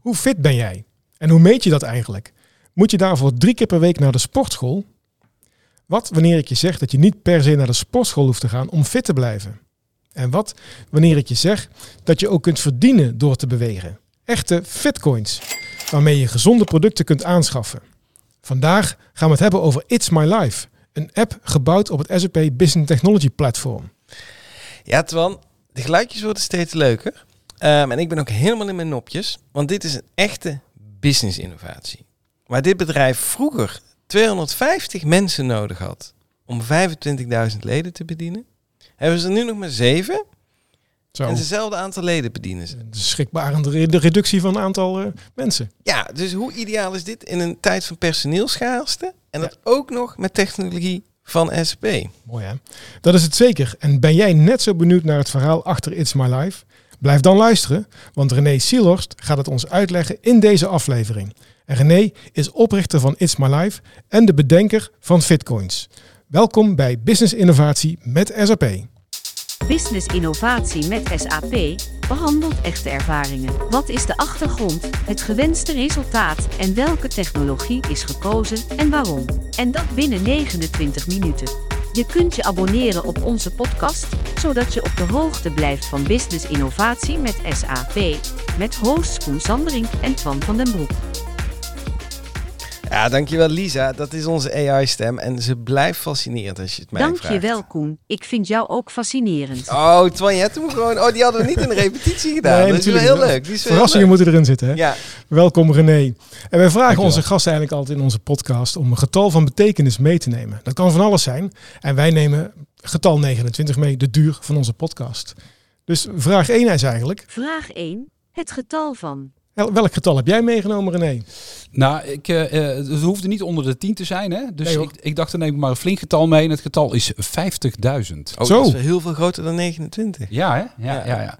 Hoe fit ben jij? En hoe meet je dat eigenlijk? Moet je daarvoor drie keer per week naar de sportschool? Wat wanneer ik je zeg dat je niet per se naar de sportschool hoeft te gaan om fit te blijven? En wat wanneer ik je zeg dat je ook kunt verdienen door te bewegen? Echte fitcoins, waarmee je gezonde producten kunt aanschaffen. Vandaag gaan we het hebben over It's My Life, een app gebouwd op het SAP Business Technology Platform. Ja, Twan, de geluidjes worden steeds leuker. Ehm, en ik ben ook helemaal in mijn nopjes, want dit is een echte business innovatie. Waar dit bedrijf vroeger 250 mensen nodig had om 25.000 leden te bedienen, hebben ze er nu nog maar zeven. Zo. En hetzelfde aantal leden bedienen ze. Schrikbarende de reductie van het aantal eh, mensen. Ja, dus hoe ideaal is dit in een tijd van personeelschaarste? En dat ook nog met technologie van SAP. Mooi hè? Dat is het zeker. En ben jij net zo benieuwd naar het verhaal achter It's My Life? Blijf dan luisteren, want René Sielhorst gaat het ons uitleggen in deze aflevering. En René is oprichter van It's My Life en de bedenker van Fitcoins. Welkom bij Business Innovatie met SAP. Business innovatie met SAP behandelt echte ervaringen. Wat is de achtergrond, het gewenste resultaat en welke technologie is gekozen en waarom? En dat binnen 29 minuten. Je kunt je abonneren op onze podcast, zodat je op de hoogte blijft van business innovatie met SAP. Met hosts Koen Sandering en Twan van den Broek. Ja, dankjewel Lisa. Dat is onze AI-stem en ze blijft fascinerend als je het mij vraagt. Dankjewel Koen, ik vind jou ook fascinerend. Oh, hebt hem gewoon... Oh, die hadden we niet in de repetitie gedaan. Nee, dat is wel heel leuk. Die is wel Verrassingen heel moeten erin zitten. Hè? Ja, Welkom René. En wij vragen Dankjewel. onze gasten eigenlijk altijd in onze podcast om een getal van betekenis mee te nemen. Dat kan van alles zijn. En wij nemen getal 29 mee, de duur van onze podcast. Dus vraag 1 is eigenlijk, Vraag 1. Het getal van. Wel- welk getal heb jij meegenomen René? Nou, ik, eh, eh, het hoefde niet onder de 10 te zijn. Hè? Dus Nee, ik, ik dacht, dan neem ik maar een flink getal mee. En het getal is 50.000. oh, Zo. dat is heel veel groter dan 29. Ja, hè? Ja, Ja. ja, ja.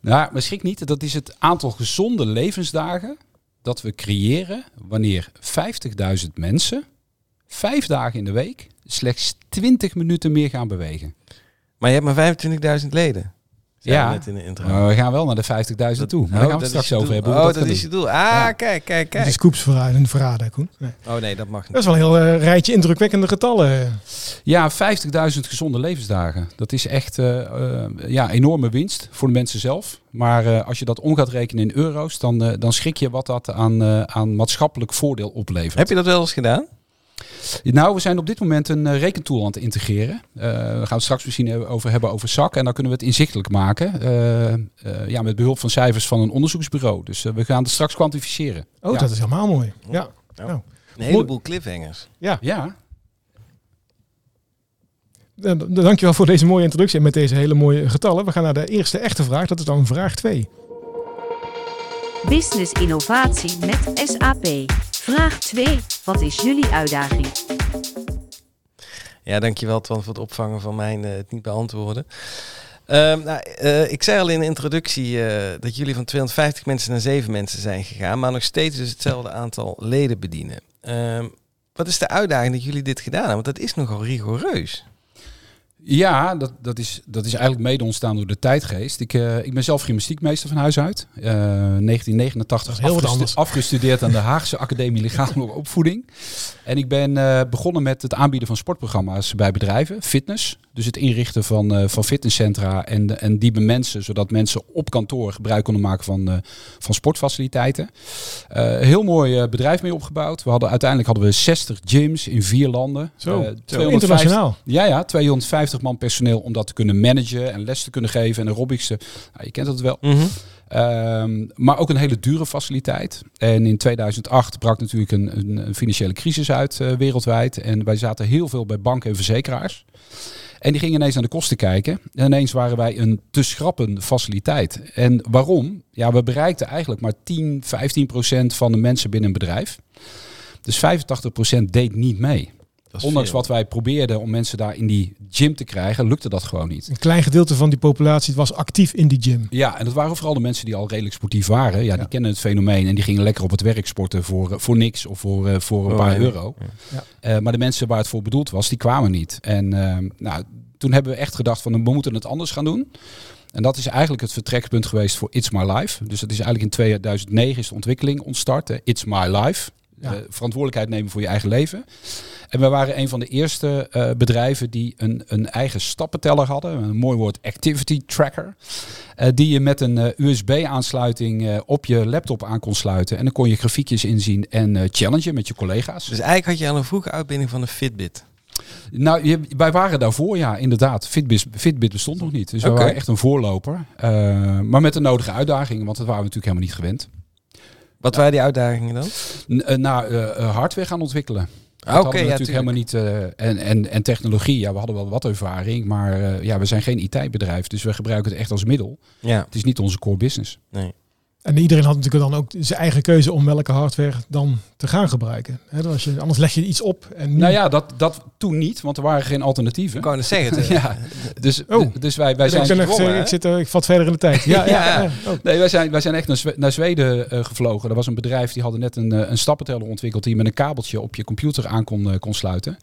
Nou, maar schrik niet. Dat is het aantal gezonde levensdagen dat we creëren wanneer 50.000 mensen vijf dagen in de week slechts 20 minuten meer gaan bewegen. Maar je hebt maar 25.000 leden. Ja. net in de intro. Maar we gaan wel naar de 50.000 toe. Maar daar Oh, gaan we dat straks over hebben. hoe Oh, dat, gaan is je doel. Ah, Ja. kijk, kijk, Die kijk. scoops verraden, verraden Koen. Nee. Oh nee, dat mag Dat niet. is wel een heel eh, rijtje indrukwekkende getallen. Ja, 50.000 gezonde levensdagen. Dat is echt eh, eh, ja, enorme winst voor de mensen zelf. Maar eh, als je dat om gaat rekenen in euro's, dan, dan schrik je wat dat aan, aan maatschappelijk voordeel oplevert. Heb je dat wel eens gedaan? Nou, we zijn op dit moment een eh, rekentool aan het integreren. Eh daar gaan we het straks misschien over hebben over SAC. En dan kunnen we het inzichtelijk maken. eh, eh, ja, met behulp van cijfers van een onderzoeksbureau. Dus we gaan het straks kwantificeren. Oh, Ja. dat is helemaal mooi. Ja. Nou, Een heleboel cliffhangers. ja. Ja, Dankjewel voor deze mooie introductie en met deze hele mooie getallen. We gaan naar de eerste echte vraag. Dat is dan vraag 2. Business innovatie met SAP. Vraag 2. Wat is jullie uitdaging? Ja, dankjewel Twan voor het opvangen van mijn eh, het niet beantwoorden. Ehm, nou, eh, ik zei al in de introductie eh, dat jullie van 250 mensen naar 7 mensen zijn gegaan, maar nog steeds dus hetzelfde aantal leden bedienen. Ehm, wat is de uitdaging dat jullie dit gedaan hebben? Want dat is nogal rigoureus. Ja, dat, dat, is, dat is eigenlijk mede ontstaan door de tijdgeest. Ik, eh, ik ben zelf gymnastiekmeester van huis uit. Eh, 1989 Dat is heel afgestu- afgestudeerd aan de Haagse Academie Lichamelijke Opvoeding. En ik ben eh, begonnen met het aanbieden van sportprogramma's bij bedrijven, fitness. Dus het inrichten van, eh, van fitnesscentra en, en die mensen, zodat mensen op kantoor gebruik konden maken van, eh, van sportfaciliteiten. Eh, heel mooi eh, bedrijf mee opgebouwd. We hadden, uiteindelijk hadden we 60 gyms in vier landen. Zo, Eh, zo 250 internationaal. ja, ja, 250 man personeel om dat te kunnen managen en les te kunnen geven en aerobics. te- Nou, je kent dat wel. Ehm, maar ook een hele dure faciliteit. En in 2008 brak natuurlijk een, een, een financiële crisis uit wereldwijd. En wij zaten heel veel bij banken en verzekeraars. En die gingen ineens naar de kosten kijken. En ineens waren wij een te schrappen faciliteit. En waarom? Ja, we bereikten eigenlijk maar 10, 15 procent van de mensen binnen een bedrijf. Dus 85 procent deed niet mee. Ondanks veel. wat wij probeerden om mensen daar in die gym te krijgen, lukte dat gewoon niet. Een klein gedeelte van die populatie was actief in die gym. Ja, en dat waren vooral de mensen die al redelijk sportief waren. Ja, die kennen het fenomeen en die gingen lekker op het werk sporten voor, eh, voor niks of voor, eh, voor een Oh, paar ja. euro. Ja. Eh, maar de mensen waar het voor bedoeld was, die kwamen niet. En eh, nou, toen hebben we echt gedacht van we moeten het anders gaan doen. En dat is eigenlijk het vertrekpunt geweest voor It's My Life. Dus dat is eigenlijk in 2009 is de ontwikkeling ontstart. hè. It's My Life. Ja. Eh, verantwoordelijkheid nemen voor je eigen leven. En we waren een van de eerste eh, bedrijven die een, een eigen stappenteller hadden. Een mooi woord, activity tracker. Eh, die je met een eh, USB-aansluiting eh, op je laptop aan kon sluiten. En dan kon je grafiekjes inzien en eh challengen met je collega's. Dus eigenlijk had je al een vroege uitbinding van een Fitbit. Nou, je, wij waren daarvoor, ja, inderdaad. Fitbit, Fitbit bestond nog niet. Dus we waren echt een voorloper. Eh, maar met de nodige uitdagingen, want dat waren we natuurlijk helemaal niet gewend. Wat waren die uitdagingen dan? N- eh, nou, eh, eh, hardware gaan ontwikkelen. Dat Oké, ja, natuurlijk helemaal niet. en, en, en technologie, ja, we hadden wel wat ervaring. Maar ja, we zijn geen IT-bedrijf, dus we gebruiken het echt als middel. Ja, Het is niet onze core business. nee. En iedereen had natuurlijk dan ook zijn eigen keuze om welke hardware dan te gaan gebruiken. Hè, dan als je, anders leg je iets op. En nu, Nou ja, dat, dat toen niet, want er waren geen alternatieven. Ik wou net zeggen. het, eh, Ja, dus, Oh. dus wij, wij ik, zijn... ben echt, gedwongen, ik, zit, er- ik vat verder in de tijd. Ja, ja, Ja. ja. Oh. Nee, wij zijn, wij zijn echt naar, Zwe- naar Zweden eh, gevlogen. Er was een bedrijf die hadden net een, eh, een stappenteller ontwikkeld die je met een kabeltje op je computer aan kon, eh, kon sluiten.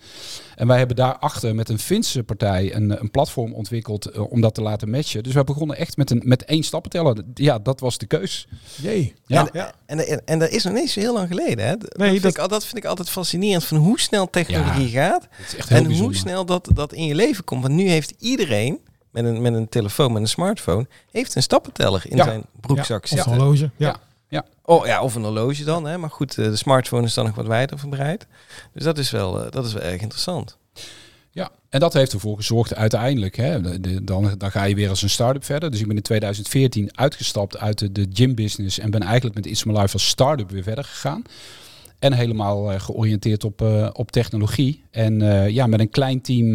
En wij hebben daarachter met een Finse partij een, een platform ontwikkeld eh, om dat te laten matchen. Dus wij begonnen echt met, een, met één stappenteller. Ja, dat was de keus. Jee. Ja. ja. En, en, en dat is nog niet zo heel lang geleden. Hè? Dat, Nee, vind dat- Ik, al- dat vind ik altijd fascinerend van hoe snel technologie gaat. En bijzonder. hoe snel dat, dat in je leven komt. Want nu heeft iedereen met een, met een telefoon, met een smartphone, heeft een stappenteller in Ja. zijn broekzak Of zitten. een horloge. Ja. Ja. Oh ja, of een horloge dan. Hè? Maar goed, eh, de smartphone is dan nog wat wijder verbreid. Dus dat is wel, eh, dat is wel erg interessant. Ja, en dat heeft ervoor gezorgd uiteindelijk. Hè, dan, dan ga je weer als een start-up verder. Dus ik ben in 2014 uitgestapt uit de, de gym-business en ben eigenlijk met It's My Life als start-up weer verder gegaan. En helemaal eh, georiënteerd op, eh, op technologie. En eh, ja, met een klein team,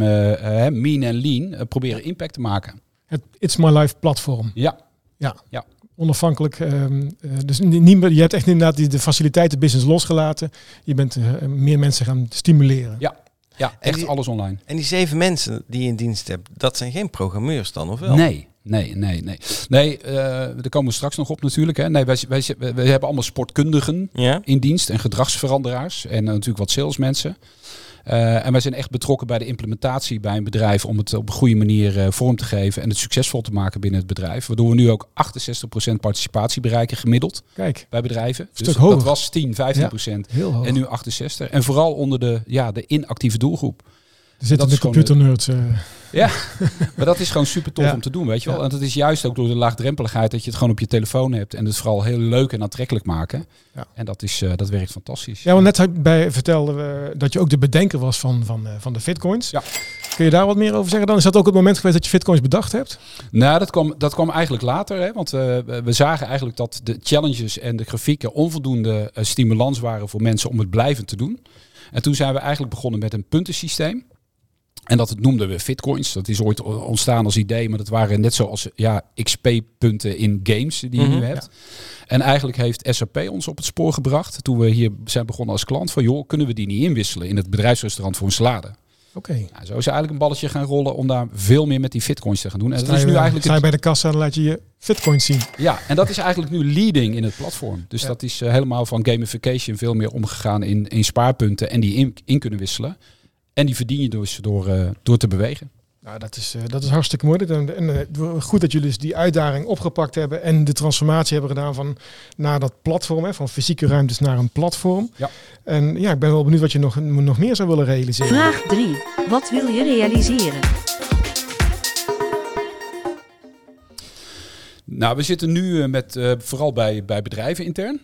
mean en lean, proberen impact te maken. Het It's My Life platform. Ja, Onafhankelijk. ehm, eh, dus ni- niemand, je hebt echt inderdaad die, de faciliteiten business losgelaten. Je bent meer mensen gaan stimuleren. Ja. Ja echt die- alles online. En die zeven mensen die je in dienst hebt, dat zijn geen programmeurs dan, of wel? Nee, nee, nee, nee. Nee, eh, daar komen we straks nog op natuurlijk. Hè. Nee, wij, wij, wij, hebben allemaal sportkundigen Ja? in dienst en gedragsveranderaars en eh, natuurlijk wat salesmensen. Eh, en wij zijn echt betrokken bij de implementatie bij een bedrijf om het op een goede manier eh, vorm te geven en het succesvol te maken binnen het bedrijf. Waardoor we nu ook 68% participatie bereiken gemiddeld Kijk, bij bedrijven. Dus Stuk dat was 10, 15% heel hoog. en nu 68. En vooral onder de, ja, de inactieve doelgroep. Er zitten de computernerds. eh Ja, maar dat is gewoon super tof Ja. om te doen, weet je wel. Ja. En dat is juist ook door de laagdrempeligheid dat je het gewoon op je telefoon hebt. En het vooral heel leuk en aantrekkelijk maken. Ja. En dat, is, eh, dat werkt fantastisch. Ja, want net bij vertelden we dat je ook de bedenker was van, van, eh, van de Fitcoins. Ja. Kun je daar wat meer over zeggen dan? Is dat ook het moment geweest dat je Fitcoins bedacht hebt? Nou, dat kwam, dat kwam eigenlijk later. Hè, want we zagen eigenlijk dat de challenges en de grafieken onvoldoende stimulans waren voor mensen om het blijvend te doen. En toen zijn we eigenlijk begonnen met een puntensysteem. En dat noemden we Fitcoins. Dat is ooit ontstaan als idee, maar dat waren net zoals ja, XP-punten in games die je Mhm. nu hebt. En eigenlijk heeft SAP ons op het spoor gebracht. Toen we hier zijn begonnen als klant van, joh, kunnen we die niet inwisselen in het bedrijfsrestaurant voor een salade? Oké. Nou, zo is eigenlijk een balletje gaan rollen om daar veel meer met die Fitcoins te gaan doen. En dat is nu sta eigenlijk je bij de kassa en dan laat je je Fitcoins zien. ja, en dat is eigenlijk nu leading in het platform. Dus Ja. dat is eh, helemaal van gamification veel meer omgegaan in, in spaarpunten en die in, in kunnen wisselen. En die verdien je dus door, eh, door te bewegen. Nou, dat is, eh, dat is hartstikke mooi. En, en eh, goed dat jullie dus die uitdaging opgepakt hebben en de transformatie hebben gedaan van naar dat platform, hè, van fysieke ruimtes naar een platform. Ja. En ja, ik ben wel benieuwd wat je nog, nog meer zou willen realiseren. Vraag 3. Wat wil je realiseren? Nou, we zitten nu met, eh, vooral bij, bij bedrijven intern.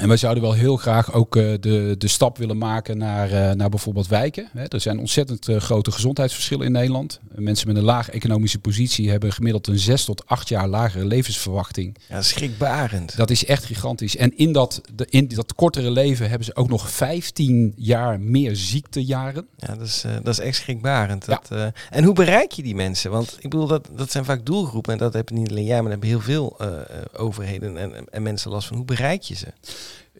En wij zouden wel heel graag ook eh, de, de stap willen maken naar, eh, naar bijvoorbeeld wijken. Hè, er zijn ontzettend eh, grote gezondheidsverschillen in Nederland. Mensen met een laag economische positie hebben gemiddeld een zes tot acht jaar lagere levensverwachting. Ja, schrikbarend. Dat is echt gigantisch. En in dat, de, in dat kortere leven hebben ze ook nog 15 jaar meer ziektejaren. Ja, dat is, dat is echt schrikbarend. Dat, en hoe bereik je die mensen? Want ik bedoel, dat, dat zijn vaak doelgroepen. En dat hebben niet alleen jij, maar dat hebben heel veel overheden en, en mensen last van. Hoe bereik je ze?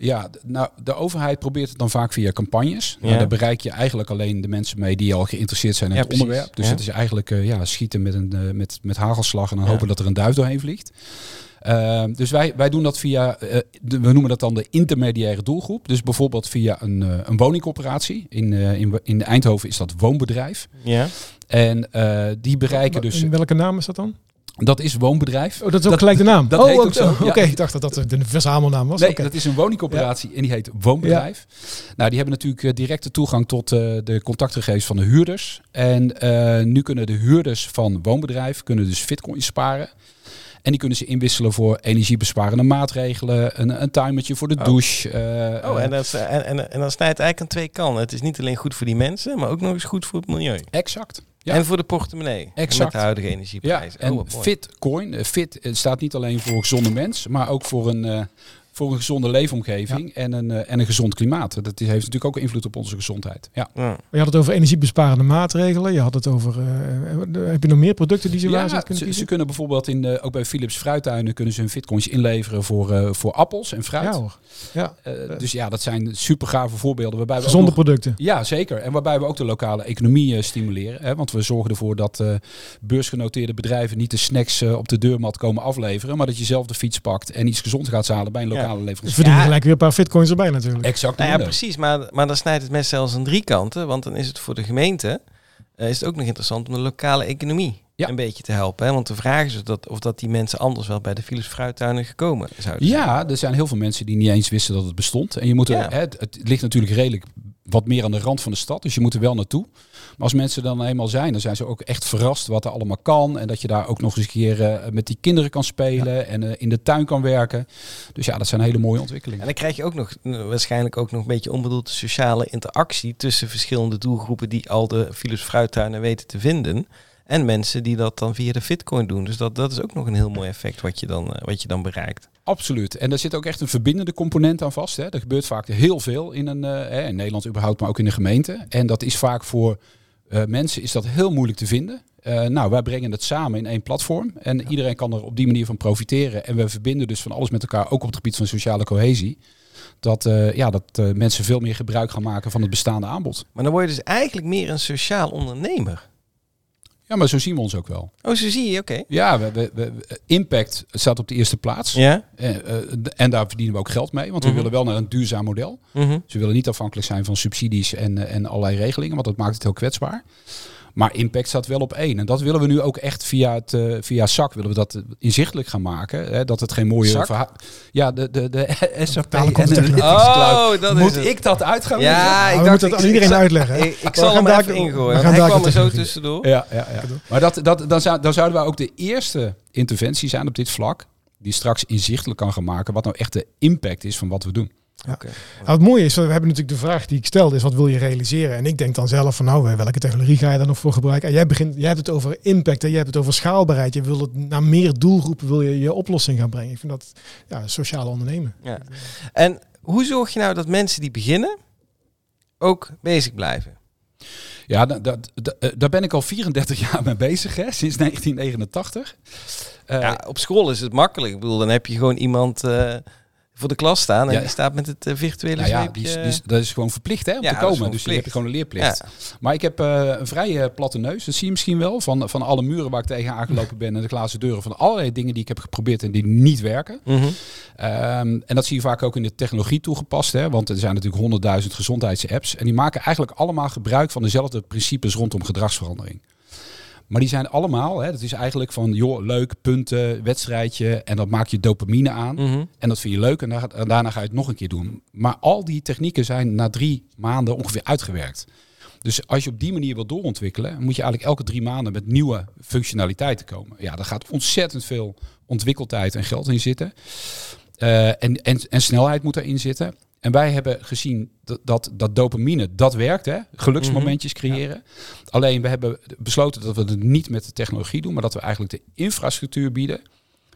Ja, nou, de overheid probeert het dan vaak via campagnes. Ja. Nou, daar bereik je eigenlijk alleen de mensen mee die al geïnteresseerd zijn in Ja, het precies. onderwerp. Dus Ja. het is eigenlijk eh, ja, schieten met, een, eh, met, met hagelslag en dan Ja. hopen dat er een duif doorheen vliegt. Ehm, dus wij, wij doen dat via, eh, de- we noemen dat dan de intermediaire doelgroep. Dus bijvoorbeeld via een, eh, een woningcorporatie. In, eh, in, in Eindhoven is dat woonbedrijf. Ja. En eh, die bereiken dus... In welke naam is dat dan? Dat is woonbedrijf. Oh, dat is ook gelijk de naam. dat oh, heet ook zo, Oké, ja. ik dacht dat dat een verzamelnaam was. Nee, Oké. dat is een woningcoöperatie en die heet Woonbedrijf. Nou, die hebben natuurlijk eh, directe toegang tot eh, de contactgegevens van de huurders. En eh, nu kunnen de huurders van Woonbedrijf kunnen dus bitcoins sparen. En die kunnen ze inwisselen voor energiebesparende maatregelen, een, een timertje voor de Oh. douche. eh, Oh, en, dat is, en, en, en dan snijdt het eigenlijk aan twee kanten. Het is niet alleen goed voor die mensen, maar ook nog eens goed voor het milieu. exact. Ja. En voor de portemonnee. Exact. Met de huidige Ja, energieprijzen. en oh, wat mooi. Fitcoin, eh, fit eh, staat niet alleen voor een gezonde mens, maar ook voor een, eh, voor een gezonde leefomgeving en, een, eh, en een gezond klimaat. Dat is- heeft natuurlijk ook invloed op onze gezondheid. Ja. Ja. Je had het over energiebesparende maatregelen. Je had het over. eh, heb je nog meer producten die ze waar Ja, ze kunnen ze, ze kiezen? kunnen bijvoorbeeld in de, ook bij Philips fruittuinen kunnen ze hun fitcoins inleveren voor, eh, voor appels en fruit. Ja hoor. Ja, Eh, dus ja, dat zijn super gave voorbeelden. Waarbij we gezonde nog- producten. Ja, zeker. En waarbij we ook de lokale economie stimuleren. Hè? Want we zorgen ervoor dat eh, beursgenoteerde bedrijven niet de snacks op de deurmat komen afleveren. Maar dat je zelf de fiets pakt en iets gezond gaat halen bij een Ja. Lokale Ze leverancier. verdienen Ja. gelijk weer een paar fitcoins erbij natuurlijk. Exact. Nou ja, precies. Maar, maar dan snijdt het mes zelfs aan drie kanten. Want dan is het voor de gemeente eh, is het ook nog interessant om de lokale economie Ja. een beetje te helpen. Hè? Want de vraag is of dat, of dat die mensen anders wel bij de Philips fruittuinen gekomen zouden zijn. Ja, er zijn heel veel mensen die niet eens wisten dat het bestond. En je moet er, Ja. hè, het, het ligt natuurlijk redelijk wat meer aan de rand van de stad. Dus je moet er wel naartoe. Maar als mensen dan eenmaal zijn, dan zijn ze ook echt verrast wat er allemaal kan. En dat je daar ook nog eens een keer eh, met die kinderen kan spelen en eh, in de tuin kan werken. Dus ja, dat zijn hele mooie ontwikkelingen. En dan krijg je ook nog eh, waarschijnlijk ook nog een beetje onbedoelde sociale interactie tussen verschillende doelgroepen die al de Philips fruittuinen weten te vinden. En mensen die dat dan via de Bitcoin doen. Dus dat, dat is ook nog een heel mooi effect wat je dan, wat je dan bereikt. Absoluut. En daar zit ook echt een verbindende component aan vast. Hè. Er gebeurt vaak heel veel in, een, hè, in Nederland überhaupt, maar ook in de gemeente. En dat is vaak voor eh, mensen is dat heel moeilijk te vinden. Eh, nou, wij brengen het samen in één platform. En iedereen kan er op die manier van profiteren. En we verbinden dus van alles met elkaar, ook op het gebied van sociale cohesie. Dat, eh, ja, dat mensen veel meer gebruik gaan maken van het bestaande aanbod. Maar dan word je dus eigenlijk meer een sociaal ondernemer. Ja, maar zo zien we ons ook wel. Oh, zo zie je, oké. Ja, we, we, we- impact staat op de eerste plaats. Ja? Eh, en daar verdienen we ook geld mee, want we Mhm. willen wel naar een duurzaam model. Mhm. Ze willen niet afhankelijk zijn van subsidies en, eh, en allerlei regelingen, want dat maakt het heel kwetsbaar. Maar impact staat wel op één. En dat willen we nu ook echt via, het, eh, via SAC willen we dat eh, inzichtelijk gaan maken. Hè, dat het geen mooie verhaal... Ja, de, de, de SAP Analytics Oh, dat Moet is ik dat uit gaan leggen? Ja, ik we moeten het aan iedereen uitleggen. Ik, ik We zal hem daar- even we ingooien. Hij kwam er zo tussendoor. Ja, ja, ja. Maar dat, dat, dan, zou, dan zouden wij ook de eerste interventie zijn op dit vlak... die straks inzichtelijk kan gaan maken... wat nou echt de impact is van wat we doen. Oké. Nou, het mooie is, we hebben natuurlijk de vraag die ik stelde, is wat wil je realiseren? En ik denk dan zelf van nou, welke technologie ga je daar nog voor gebruiken? En jij, begint, jij hebt het over impact, en jij hebt het over schaalbaarheid. Je wil het naar meer doelgroepen, wil je je oplossing gaan brengen. Ik vind dat ja, sociaal ondernemen. Ja. En hoe zorg je nou dat mensen die beginnen ook bezig blijven? Ja, da- da- da- eh, daar ben ik al 34 jaar mee bezig, hè, sinds 1989. Eh, ja, op school is het makkelijk. Ik bedoel, dan heb je gewoon iemand eh, voor de klas staan en Ja. die staat met het eh, virtuele nou ja, die is, die is- dat is gewoon verplicht hè, om Ja, te komen. Dus je hebt gewoon een leerplicht. Ja. Maar ik heb eh, een vrij eh, platte neus. Dat zie je misschien wel. Van, van alle muren waar ik tegen aangelopen ben en de glazen deuren. Van allerlei dingen die ik heb geprobeerd en die niet werken. Mhm. Ehm, en dat zie je vaak ook in de technologie toegepast. Hè? Want er zijn natuurlijk honderdduizend gezondheidsapps. En die maken eigenlijk allemaal gebruik van dezelfde principes rondom gedragsverandering. Maar die zijn allemaal, hè, dat is eigenlijk van, joh, leuk, punten, wedstrijdje. En dat maak je dopamine aan. Mhm. En dat vind je leuk en, daar- en daarna ga je het nog een keer doen. Maar al die technieken zijn na drie maanden ongeveer uitgewerkt. Dus als je op die manier wil doorontwikkelen, moet je eigenlijk elke drie maanden met nieuwe functionaliteiten komen. Ja, daar gaat ontzettend veel ontwikkeltijd en geld in zitten. Eh, en, en, en snelheid moet erin zitten. En wij hebben gezien dat, dat, dat dopamine, dat werkt, hè? geluksmomentjes creëren. Alleen we hebben besloten dat we het niet met de technologie doen, maar dat we eigenlijk de infrastructuur bieden.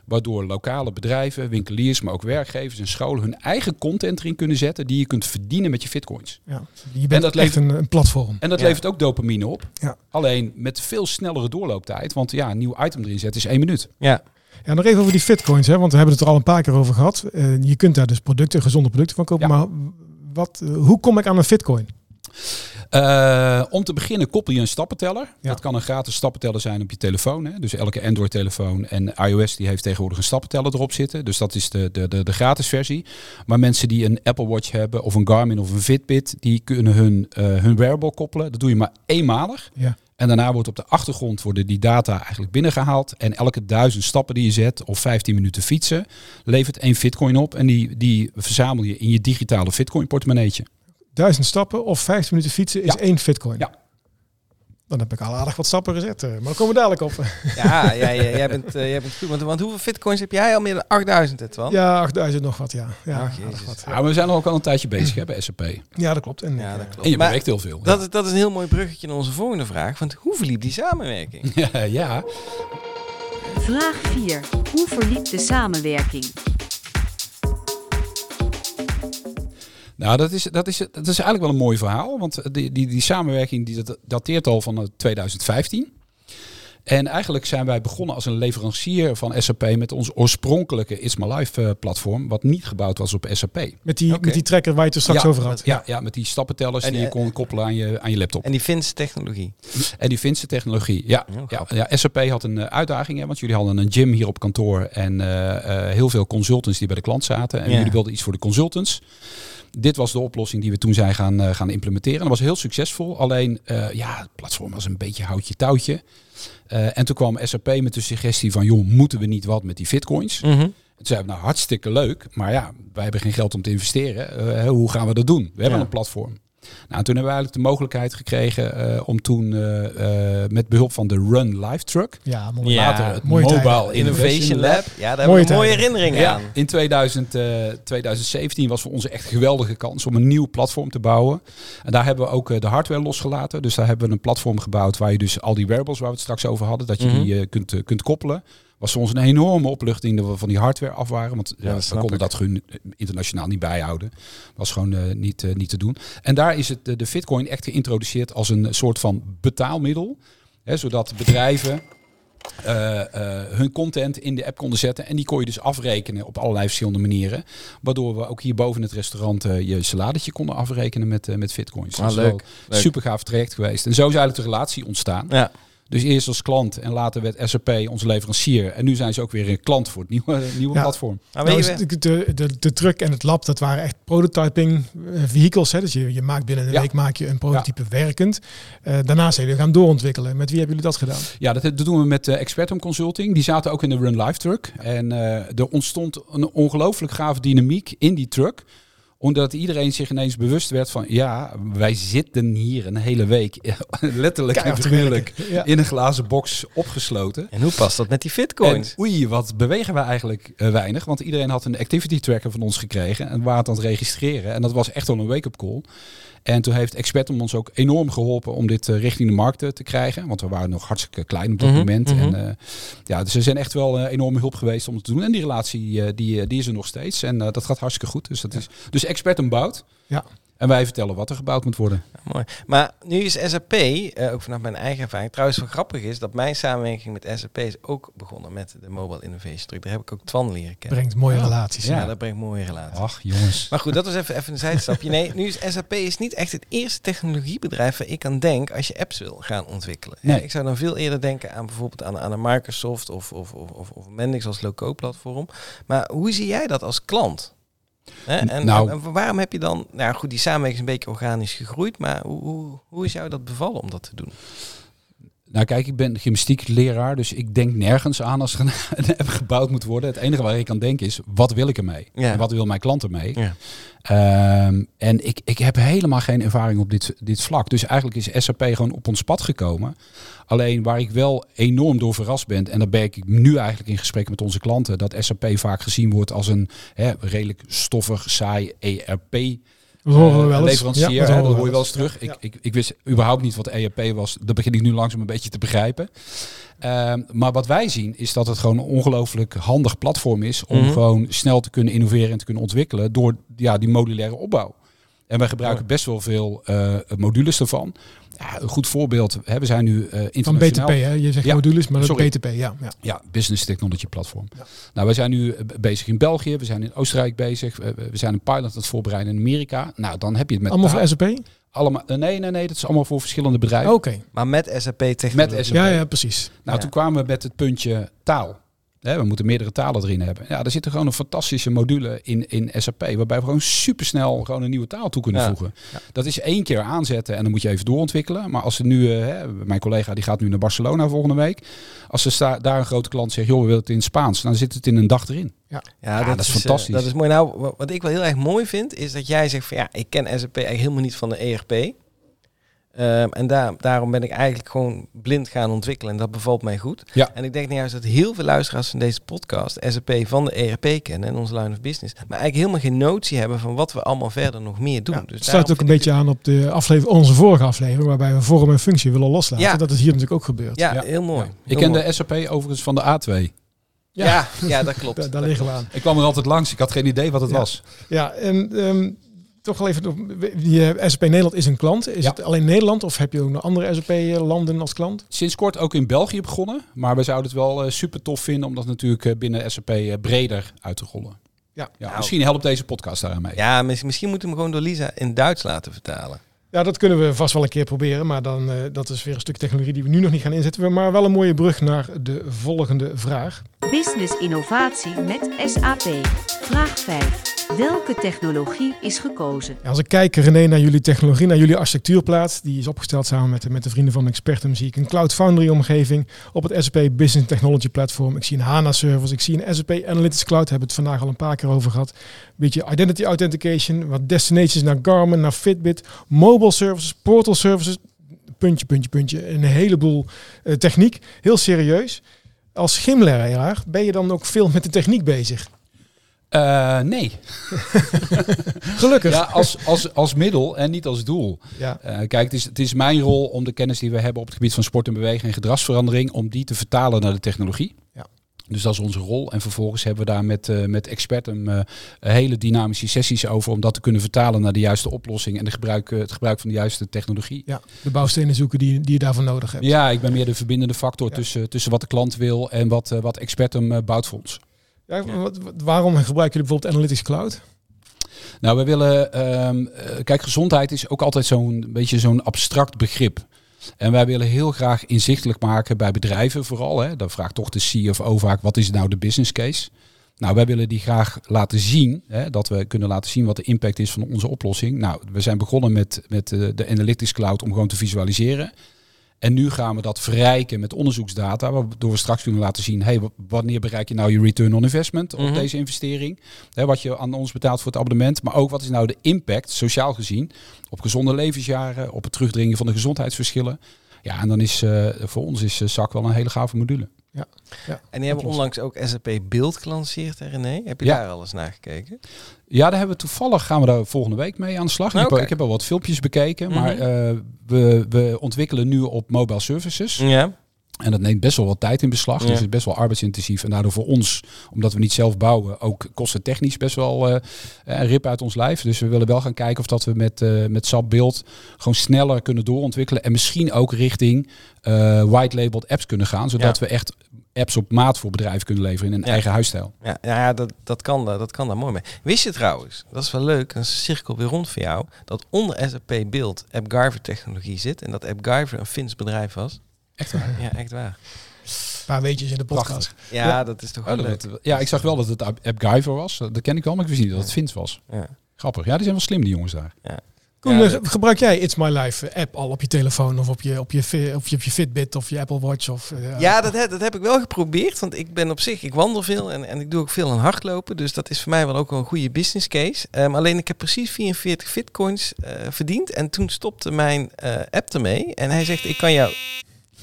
Waardoor lokale bedrijven, winkeliers, maar ook werkgevers en scholen hun eigen content erin kunnen zetten die je kunt verdienen met je bitcoins. Ja. Je bent dat echt een, een platform. En dat Ja. levert ook dopamine op. Ja. Alleen met veel snellere doorlooptijd. Want ja, een nieuw item erin zetten is één minuut. Ja. Ja, nog even over die fitcoins, hè, want we hebben het er al een paar keer over gehad. Eh, je kunt daar dus producten, gezonde producten van kopen. Ja. Maar wat, eh, hoe kom ik aan een fitcoin? Eh, om te beginnen koppel je een stappenteller. Ja. Dat kan een gratis stappenteller zijn op je telefoon. Hè? Dus elke Android-telefoon en iOS die heeft tegenwoordig een stappenteller erop zitten. Dus dat is de, de, de, de gratis versie. Maar mensen die een Apple Watch hebben of een Garmin of een Fitbit, die kunnen hun, hun wearable koppelen. Dat doe je maar eenmalig. Ja. En daarna wordt op de achtergrond worden die data eigenlijk binnengehaald. En elke duizend stappen die je zet of 15 minuten fietsen levert één Bitcoin op. En die, die verzamel je in je digitale Bitcoin portemonneetje. Duizend stappen of 15 minuten fietsen is Ja. één Bitcoin. Ja. Dan heb ik al aardig wat stappen gezet. eh, Maar dan komen we dadelijk op. Ja, ja, ja, jij, bent, eh, jij bent goed. Want, want hoeveel bitcoins heb jij al? Meer dan 8000, het wel? Ja, 8000 nog wat, ja. Ja, Ach, Jezus. wat. Ja, maar we zijn al ook al een tijdje bezig hè, bij SAP. ja, dat klopt. En, Ja, ik, dat eh, klopt. En je Maar beweegt heel veel. dat, is, dat is een heel mooi bruggetje naar onze volgende vraag. Want hoe verliep die samenwerking? ja, ja. Vraag 4. Hoe verliep de samenwerking? Nou, dat is, dat, is, dat is eigenlijk wel een mooi verhaal. Want die, die, die samenwerking die dat- dateert al van eh, 2015. En eigenlijk zijn wij begonnen als een leverancier van SAP met ons oorspronkelijke It's My Life eh, platform. Wat niet gebouwd was op SAP. met, die, Oké. met die tracker waar je het er straks Ja, over had. Ja, ja, met die stappentellers En, die je kon koppelen aan je, aan je laptop. En die Fins technologie. En die Finse technologie. Ja, Heel ja, ja, SAP had een eh, uitdaging, hè, want jullie hadden een gym hier op kantoor en eh, eh, heel veel consultants die bij de klant zaten. En Ja. jullie wilden iets voor de consultants. Dit was de oplossing die we toen zijn gaan, eh, gaan implementeren. Dat was heel succesvol. Alleen, eh, ja, het platform was een beetje houtje touwtje. Eh, en toen kwam SAP met de suggestie van, joh, moeten we niet wat met die bitcoins? Mhm. Toen zeiden we, nou hartstikke leuk, maar ja, wij hebben geen geld om te investeren. Eh, hoe gaan we dat doen? We hebben Ja. een platform. Nou, toen hebben we eigenlijk de mogelijkheid gekregen eh, om toen eh, eh, met behulp van de Run Live Truck, Ja, mooi. Ja, later het mooie Mobile tijden. Innovation Lab. Ja, daar Mooie hebben we een mooie tijden. herinnering Ja, aan. in 2000, eh, 2017 was voor ons echt een geweldige kans om een nieuw platform te bouwen. En daar hebben we ook de hardware losgelaten. Dus daar hebben we een platform gebouwd waar je dus al die wearables waar we het straks over hadden, dat je Mhm. die kunt, kunt koppelen. Was voor ons een enorme opluchting dat we van die hardware af waren. Want Ja, dat we konden ik. dat gewoon internationaal niet bijhouden. Was gewoon eh, niet, eh, niet te doen. En daar is het, de, de Bitcoin echt geïntroduceerd als een soort van betaalmiddel. Hè, zodat bedrijven eh, eh, hun content in de app konden zetten. En die kon je dus afrekenen op allerlei verschillende manieren. Waardoor we ook hier boven het restaurant eh, je saladetje konden afrekenen met, eh, met bitcoins. Ah, leuk. wel Leuk. Super gaaf traject geweest. En zo is eigenlijk de relatie ontstaan. Ja. Dus eerst als klant en later werd SAP onze leverancier. En nu zijn ze ook weer een klant voor het nieuwe, nieuwe Ja. platform. Maar Nou, is de, de, de, de truck en het lab, dat waren echt prototyping eh, vehicles. Hè? Dus je, je maakt binnen een Ja. week maak je een prototype werkend. Eh, daarna zijn jullie gaan doorontwikkelen. Met wie hebben jullie dat gedaan? Ja, dat, dat doen we met eh, Expertum Consulting. Die zaten ook in de Run Live truck. En eh, er ontstond een ongelooflijk gave dynamiek in die truck omdat iedereen zich ineens bewust werd van... ja, wij zitten hier een hele week letterlijk en figuurlijk. Ja. in een glazen box opgesloten. en hoe past dat met die En bitcoins? oei, wat bewegen we eigenlijk eh, weinig. Want iedereen had een activity tracker van ons gekregen. En we waren het aan het registreren. En dat was echt wel een wake-up call. En toen heeft Expertum ons ook enorm geholpen om dit eh, richting de markt eh, te krijgen. Want we waren nog hartstikke klein op dat Mhm, moment. mhm. En eh, ja, dus ze zijn echt wel eh, enorme hulp geweest om het te doen. En die relatie eh, die, die is er nog steeds. En dat gaat hartstikke goed. Dus, dat is, dus Expertum bouwt. Ja. En wij vertellen wat er gebouwd moet worden. Mooi. Maar nu is SAP, eh, ook vanaf mijn eigen ervaring, trouwens wel grappig is dat mijn samenwerking met SAP is ook begonnen met de Mobile Innovation Truck. Daar heb ik ook Twan leren kennen. Brengt mooie relaties. Ja, Ja. dat brengt mooie relaties. Ach, jongens. Maar goed, dat was even, even een zijstapje. Nee, nu is SAP is niet echt het eerste technologiebedrijf waar ik aan denk als je apps wil gaan ontwikkelen. Nee. Ik zou dan veel eerder denken aan bijvoorbeeld aan, aan een Microsoft of, of, of, of, of Mendix als low-code platform. Maar hoe zie jij dat als klant? En, Nou- en waarom heb je dan, nou goed, die samenwerking is een beetje organisch gegroeid, maar hoe, hoe, hoe is jou dat bevallen om dat te doen? Nou kijk, ik ben gymnastiekleraar, dus ik denk nergens aan als er een, app gebouwd moet worden. Het enige waar ik aan denk is, wat wil ik ermee? Ja. En wat wil mijn klant ermee? Ja. Ehm, en ik, ik heb helemaal geen ervaring op dit, dit vlak. Dus eigenlijk is SAP gewoon op ons pad gekomen. Alleen waar ik wel enorm door verrast ben, en daar ben ik nu eigenlijk in gesprek met onze klanten, dat SAP vaak gezien wordt als een hè, redelijk stoffig, saai ERP Dat horen we eh, wel eens. leverancier. Ja, hè, dat we hoor je wel eens terug. ja. Ik, ik, ik wist überhaupt niet wat ERP was. Dat begin ik nu langzaam een beetje te begrijpen. Ehm, maar wat wij zien is dat het gewoon een ongelooflijk handig platform is om Mhm. gewoon snel te kunnen innoveren en te kunnen ontwikkelen door ja, die modulaire opbouw. En wij gebruiken best wel veel eh, modules ervan. Ja, een goed voorbeeld, hè, we zijn nu eh Van internationaal. BTP, hè? Je zegt Ja, modules, maar dat is BTP, ja. ja. Ja, Business Technology Platform. Ja. Nou, wij zijn nu eh, bezig in België, we zijn in Oostenrijk bezig, we zijn een pilot aan het voorbereiden in Amerika. Nou, dan heb je het met Allemaal voor SAP? allemaal, nee, nee, nee, dat is allemaal voor verschillende bedrijven. Oké. Maar met SAP technologie. Met SAP. Ja, ja, precies. Nou, Ja. toen kwamen we met het puntje taal. We moeten meerdere talen erin hebben. Ja, daar zit er gewoon een fantastische module in, in SAP. Waarbij we gewoon supersnel gewoon een nieuwe taal toe kunnen Ja. voegen. Dat is één keer aanzetten en dan moet je even doorontwikkelen. Maar als ze nu, eh, hè, mijn collega die gaat nu naar Barcelona volgende week. Als ze daar een grote klant zegt, joh, we willen het in Spaans. Dan zit het in een dag erin. Ja, dat is eh, fantastisch. dat is mooi. Nou, wa- wat ik wel heel erg mooi vind, is dat jij zegt van ja, ik ken SAP eigenlijk helemaal niet van de ERP. Ehm, en daar, daarom ben ik eigenlijk gewoon blind gaan ontwikkelen en dat bevalt mij goed. Ja. En ik denk nou juist dat heel veel luisteraars van deze podcast SAP van de ERP kennen en onze line of business. Maar eigenlijk helemaal geen notie hebben van wat we allemaal verder nog meer doen. Ja, dus het sluit ook een beetje aan op de aflevering, onze vorige aflevering, waarbij we vorm en functie willen loslaten. Ja. Dat is hier natuurlijk ook gebeurd. Ja, Ja. heel mooi. Ik Heel ken mooi. de SAP overigens van de A2. Ja, ja, dat klopt. Daar, daar Dat liggen we aan. Ik kwam er altijd langs. Ik had geen idee wat het Ja. was. Ja, en ehm, toch wel even, op- die eh, SAP Nederland is een klant. Is Ja. het alleen Nederland of heb je ook nog andere SAP-landen als klant? Sinds kort ook in België begonnen. Maar we zouden het wel eh, super tof vinden om dat natuurlijk eh, binnen SAP eh, breder uit te rollen. Ja. Ja, Nou. misschien helpt deze podcast daar aan mee. Ja, mis- misschien moeten we hem gewoon door Lisa in Duits laten vertalen. Ja, dat kunnen we vast wel een keer proberen, maar dan, eh, dat is weer een stuk technologie die we nu nog niet gaan inzetten. Maar wel een mooie brug naar de volgende vraag. Business innovatie met SAP. Vraag 5. Welke technologie is gekozen? Als ik kijk, René, naar jullie technologie, naar jullie architectuurplaat, die is opgesteld samen met, de- met de vrienden van Expertum, zie ik een Cloud Foundry omgeving op het SAP Business Technology Platform. Ik zie een HANA servers, ik zie een SAP Analytics Cloud, hebben we het vandaag al een paar keer over gehad. Beetje identity authentication, wat destinations naar Garmin, naar Fitbit, mobile services, portal services, puntje, puntje, puntje. Een heleboel eh, techniek, heel serieus. Als gymleraar ben je dan ook veel met de techniek bezig? Eh, nee. Gelukkig. Ja, als, als, als middel en niet als doel. Ja. Eh, kijk, het is, het is mijn rol om de kennis die we hebben op het gebied van sport en beweging en gedragsverandering, om die te vertalen naar de technologie. Dus dat is onze rol. En vervolgens hebben we daar met, eh met experten eh, hele dynamische sessies over om dat te kunnen vertalen naar de juiste oplossing en de gebruik, eh, het gebruik van de juiste technologie. Ja, de bouwstenen zoeken die, die je daarvoor nodig hebt. Ja, ik ben meer de verbindende factor Ja. tussen, tussen wat de klant wil en wat, wat expertum bouwt voor ons. Ja, wat, waarom gebruiken jullie bijvoorbeeld Analytics Cloud? Nou, we willen. ehm, eh, kijk, gezondheid is ook altijd zo'n beetje zo'n abstract begrip. En wij willen heel graag inzichtelijk maken bij bedrijven vooral. Hè. Dan vraagt toch de CFO vaak, wat is nou de business case? Nou, wij willen die graag laten zien. Hè, dat we kunnen laten zien wat de impact is van onze oplossing. Nou, we zijn begonnen met, met eh, de Analytics Cloud om gewoon te visualiseren. En nu gaan we dat verrijken met onderzoeksdata, waardoor we straks kunnen laten zien, hey, wanneer bereik je nou je return on investment op Mhm. deze investering? Hè, wat je aan ons betaalt voor het abonnement, maar ook wat is nou de impact, sociaal gezien, op gezonde levensjaren, op het terugdringen van de gezondheidsverschillen. Ja, en dan is eh, voor ons is eh, SAC wel een hele gave module. En die hebben onlangs ook SAP Beeld gelanceerd, hè, René. Heb je Ja. daar alles naar gekeken? Ja, daar hebben we toevallig gaan we daar volgende week mee aan de slag. Ik, heb, Oké. ik heb al wat filmpjes bekeken, maar Mhm. eh, we, we ontwikkelen nu op mobile services. Ja. En dat neemt best wel wat tijd in beslag. Ja. Dus het is best wel arbeidsintensief. En daardoor voor ons, omdat we niet zelf bouwen, ook kosten technisch best wel eh, een rip uit ons lijf. Dus we willen wel gaan kijken of dat we met, eh met SAP Beeld gewoon sneller kunnen doorontwikkelen. En misschien ook richting eh white-labeled apps kunnen gaan. Zodat we echt apps op maat voor bedrijven kunnen leveren in een Ja. eigen huisstijl. Ja, ja, ja, dat, dat, kan, daar- dat kan daar mooi mee. Wist je trouwens, dat is wel leuk, dan is de cirkel weer rond voor jou, dat onder SAP Beeld AppGyver technologie zit en dat AppGyver een Fins bedrijf was? Echt waar? Ja, echt waar. Een paar weetjes in de podcast. Prachtig. Ja, Ja. dat is toch Oh, wel leuk. dat- ja, ik zag wel dat het App- AppGyver was. Dat ken ik wel, maar ik wist niet dat het Fins was. Ja. Grappig. Ja, die zijn wel slim, die jongens daar. Koen, Ja, eh, gebruik jij It's My Life app al op je telefoon of op je, op je, of je, op je Fitbit of je Apple Watch? Of, eh, Ja, dat, heb- dat heb ik wel geprobeerd. Want ik ben op zich, ik wandel veel en, en ik doe ook veel aan hardlopen. Dus dat is voor mij wel ook een goede business case. Ehm, alleen ik heb precies 44 bitcoins eh, verdiend. En toen stopte mijn app ermee. En hij zegt, ik kan jou...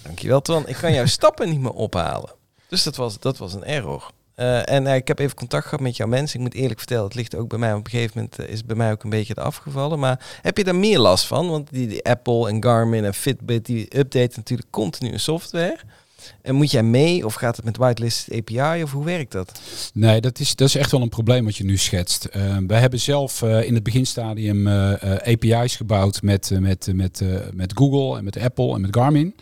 Dankjewel Twan. Ik kan jouw stappen niet meer ophalen. Dus dat was, dat was een error. Eh, en eh, ik heb even contact gehad met jouw mensen. Ik moet eerlijk vertellen, het ligt ook bij mij. Op een gegeven moment eh, is het bij mij ook een beetje afgevallen. Maar heb je daar meer last van? Want die, Apple en Garmin en Fitbit, die updaten natuurlijk continu software. En moet jij mee of gaat het met whitelisted API of hoe werkt dat? Nee, dat is, dat is echt wel een probleem wat je nu schetst. Uh, we hebben zelf uh, in het beginstadium uh, API's gebouwd met, met, met, met Google en met Apple en met Garmin.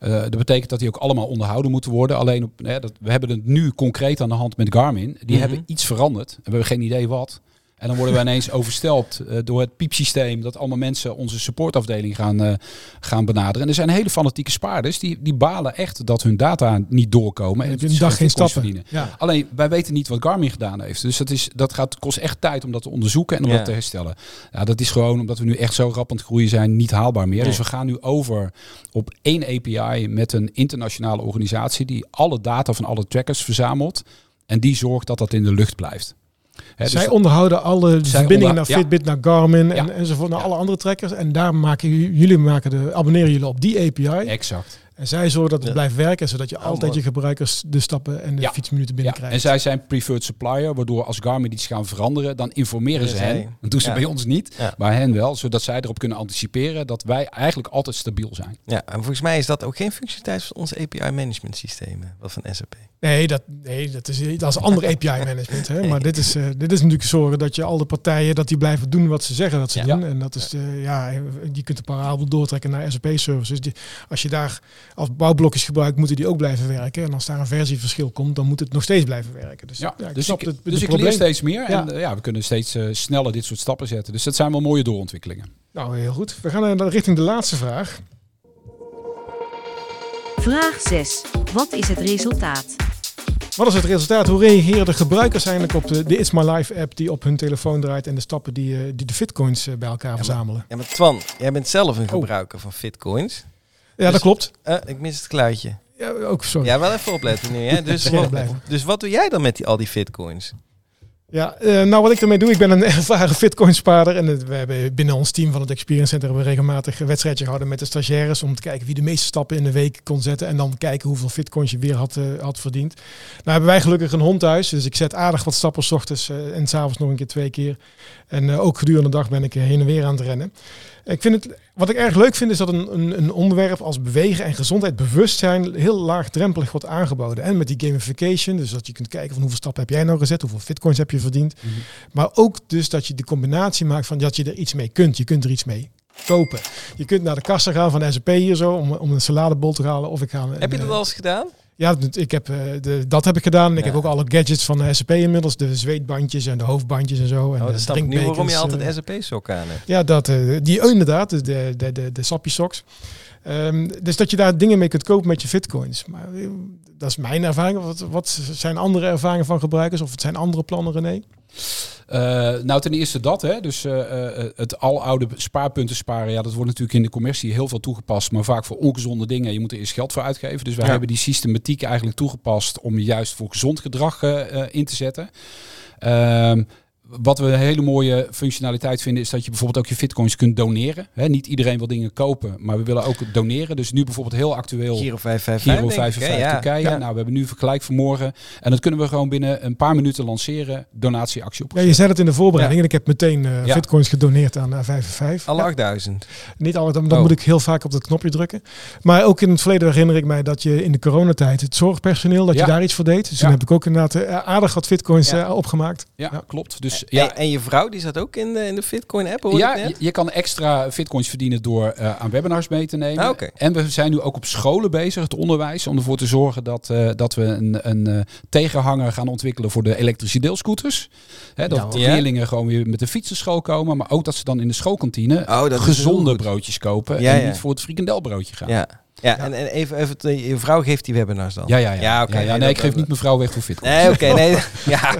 Dat betekent dat die ook allemaal onderhouden moeten worden. Alleen op, dat, we hebben het nu concreet aan de hand met Garmin. Die Mhm. hebben iets veranderd. We hebben geen idee wat. En dan worden we ineens overstelpt eh, door het piepsysteem. Dat allemaal mensen onze supportafdeling gaan, eh, gaan benaderen. En er zijn hele fanatieke spaarders die, die balen echt dat hun data niet doorkomen. En een dag geen stappen. verdienen. Ja. Alleen wij weten niet wat Garmin gedaan heeft. Dus dat, is, dat gaat, kost echt tijd om dat te onderzoeken en om Ja. dat te herstellen. Ja, dat is gewoon omdat we nu echt zo rap aan het groeien zijn, niet haalbaar meer. Nee. Dus we gaan nu over op één API met een internationale organisatie die alle data van alle trackers verzamelt. En die zorgt dat dat in de lucht blijft. Dus Zij onderhouden alle verbindingen naar Fitbit, naar Garmin en, Ja. enzovoort, naar alle andere trekkers. En daar maken jullie maken de, abonneren jullie op die API. exact. En zij zorgen dat het Ja. blijft werken, zodat je altijd mooi. je gebruikers de stappen en de Ja. fietsminuten Ja, binnenkrijgt. en zij zijn preferred supplier, waardoor als Garmin iets gaan veranderen, dan informeren ze hen. Dat doen ze ja. bij ons niet, Ja. maar hen wel, zodat zij erop kunnen anticiperen dat wij eigenlijk altijd stabiel zijn. Ja, en volgens mij is dat ook geen functionaliteit van onze API management systemen, wat van SAP. Nee, dat, nee dat, is, dat is ander API management. Hè? Maar dit is, eh, dit is natuurlijk zorgen dat je al de partijen dat die blijven doen wat ze zeggen dat ze Ja. doen. En dat is de, ja, je kunt een parabel doortrekken naar SAP-services. Die, als je daar als bouwblokjes gebruikt, moeten die ook blijven werken. En als daar een versieverschil komt, dan moet het nog steeds blijven werken. Dus, Ja, ja, ik dus snap ik, het, dus het ik probleem. leer steeds meer Ja. en eh, ja, we kunnen steeds eh, sneller dit soort stappen zetten. Dus dat zijn wel mooie doorontwikkelingen. Nou, heel goed. We gaan eh, richting de laatste vraag. Vraag 6. Wat is het resultaat? Wat is het resultaat? Hoe reageren de gebruikers eigenlijk op de, de It's My Life app die op hun telefoon draait en de stappen die, eh, die de fitcoins bij elkaar maar- verzamelen? Ja, maar Twan, jij bent zelf een Oh. gebruiker van Fitcoins. Ja, dat Dus- klopt. Eh, ik mis het geluidje. Ja, ook sorry. Ja, wel even opletten nu. Hè? Dus, wat, dus wat doe jij dan met die, al die Fitcoins? Ja, eh, nou wat ik ermee doe, ik ben een ervaren Fitcoin-spaarder. En het- we hebben binnen ons team van het Experience Center hebben we regelmatig een wedstrijdje gehouden met de stagiaires. Om te kijken wie de meeste stappen in de week kon zetten. En dan kijken hoeveel Fitcoins je weer had, eh, had verdiend. Nou hebben wij gelukkig een hond thuis. Dus ik zet aardig wat stappen s ochtends eh, en s'avonds nog een keer twee keer. En eh, ook gedurende de dag ben ik eh, heen en weer aan het rennen. Ik vind het, wat ik erg leuk vind is dat een, een, een onderwerp als bewegen en gezondheid, bewustzijn, heel laagdrempelig wordt aangeboden. En met die gamification, dus dat je kunt kijken van hoeveel stappen heb jij nou gezet, hoeveel fitcoins heb je verdiend. Maar ook dus dat je de combinatie maakt van dat je er iets mee kunt. Je kunt er iets mee kopen. Je kunt naar de kassa gaan van de SAP hier zo om, om een saladebol te halen. Of ik ga een, Heb je dat eh, al eens gedaan? Ja, dat- ik heb, eh, de, dat heb ik gedaan. Ik Ja. heb ook alle gadgets van de SAP inmiddels. De zweetbandjes en de hoofdbandjes en zo. En Oh, snap ik nu waarom je altijd eh, SAP-sokken aan hebt. ja, dat, eh, die oh, inderdaad, de, de, de, de, de sappie socks. Ehm, dus dat je daar dingen mee kunt kopen met je fitcoins. Maar dat is mijn ervaring. Wat, wat zijn andere ervaringen van gebruikers? Of het zijn andere plannen, René? Eh, nou, ten eerste dat, hè. Dus eh, het aloude spaarpunten sparen, ja, dat wordt natuurlijk in de commercie heel veel toegepast, maar vaak voor ongezonde dingen. Je moet er eerst geld voor uitgeven. Dus wij Ja. hebben die systematiek eigenlijk toegepast om je juist voor gezond gedrag in te zetten. Ehm, wat we een hele mooie functionaliteit vinden, is dat je bijvoorbeeld ook je fitcoins kunt doneren. Hè, niet iedereen wil dingen kopen, maar we willen ook doneren. Dus nu bijvoorbeeld heel actueel. Giro 555, Giro denk ik, hè? 55 Ja. Turkije. Ja. Nou, we hebben nu vergelijk vanmorgen. En dat kunnen we gewoon binnen een paar minuten lanceren. Donatieactie op. Ja, je zei het in de voorbereiding. En ik heb meteen eh, Ja. fitcoins gedoneerd aan uh, 555. Alle Ja, 8000. niet alle, dan, dan Oh. moet ik heel vaak op dat knopje drukken. Maar ook in het verleden herinner ik mij dat je in de coronatijd het zorgpersoneel, dat Ja. je daar iets voor deed. Dus Ja. toen heb ik ook inderdaad eh, aardig wat fitcoins Ja. eh, opgemaakt. Ja, Ja. klopt. Dus Ja. ja, En, en je vrouw, die zat ook in de, in de Fitcoin-app, hoor ja je, je kan extra fitcoins verdienen door eh, aan webinars mee te nemen. Ah, oké. En we zijn nu ook op scholen bezig, het onderwijs, om ervoor te zorgen dat, eh, dat we een, een eh, tegenhanger gaan ontwikkelen voor de elektrische deelscooters. Hè, dat Ja, de hoor. leerlingen gewoon weer met de fiets naar school komen, maar ook dat ze dan in de schoolkantine Oh, gezonde broodjes kopen Ja, en ja. niet voor het frikandelbroodje gaan. Ja. Ja, en, en even, even te- je vrouw geeft die webinars dan? Ja, ja, ja. Ja, oké, Ja, ja, nee, nee, ik geef niet mijn vrouw weg voor fitcoins. Nee, oké, nee. Ja.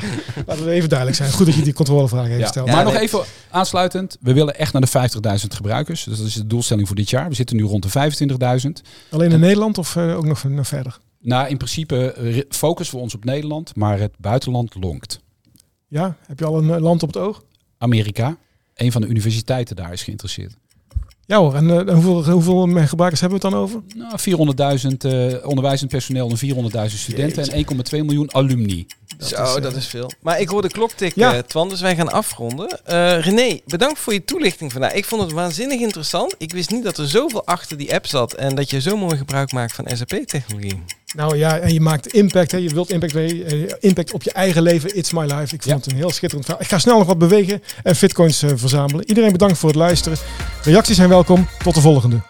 Laten we even duidelijk zijn. Goed dat je die controlevraag heeft. Ja, maar nee. nog even aansluitend. We willen echt naar de 50.000 gebruikers. Dus dat is de doelstelling voor dit jaar. We zitten nu rond de 25.000. Alleen in Nederland of eh, ook nog, nog verder? Nou, in principe eh, focussen we ons op Nederland, maar het buitenland lonkt. Ja, heb je al een eh, land op het oog? Amerika, een van de universiteiten daar is geïnteresseerd. Ja hoor, en eh, hoeveel, hoeveel gebruikers hebben we het dan over? Nou, 400.000 eh onderwijzend personeel en 400.000 studenten en 1,2 miljoen alumni. Zo, is, eh, dat is veel. Maar ik hoor de klok tikken, Ja. Twan, dus wij gaan afronden. Eh, René, bedankt voor je toelichting vandaag. Ik vond het waanzinnig interessant. Ik wist niet dat er zoveel achter die app zat en dat je zo mooi gebruik maakt van SAP-technologie. Nou ja, en je maakt impact. Hè. Je wilt impact, eh, impact op je eigen leven. It's my life. Ik vond Ja. het een heel schitterend verhaal. Ik ga snel nog wat bewegen en fitcoins eh, verzamelen. Iedereen bedankt voor het luisteren. Reacties zijn welkom. Tot de volgende.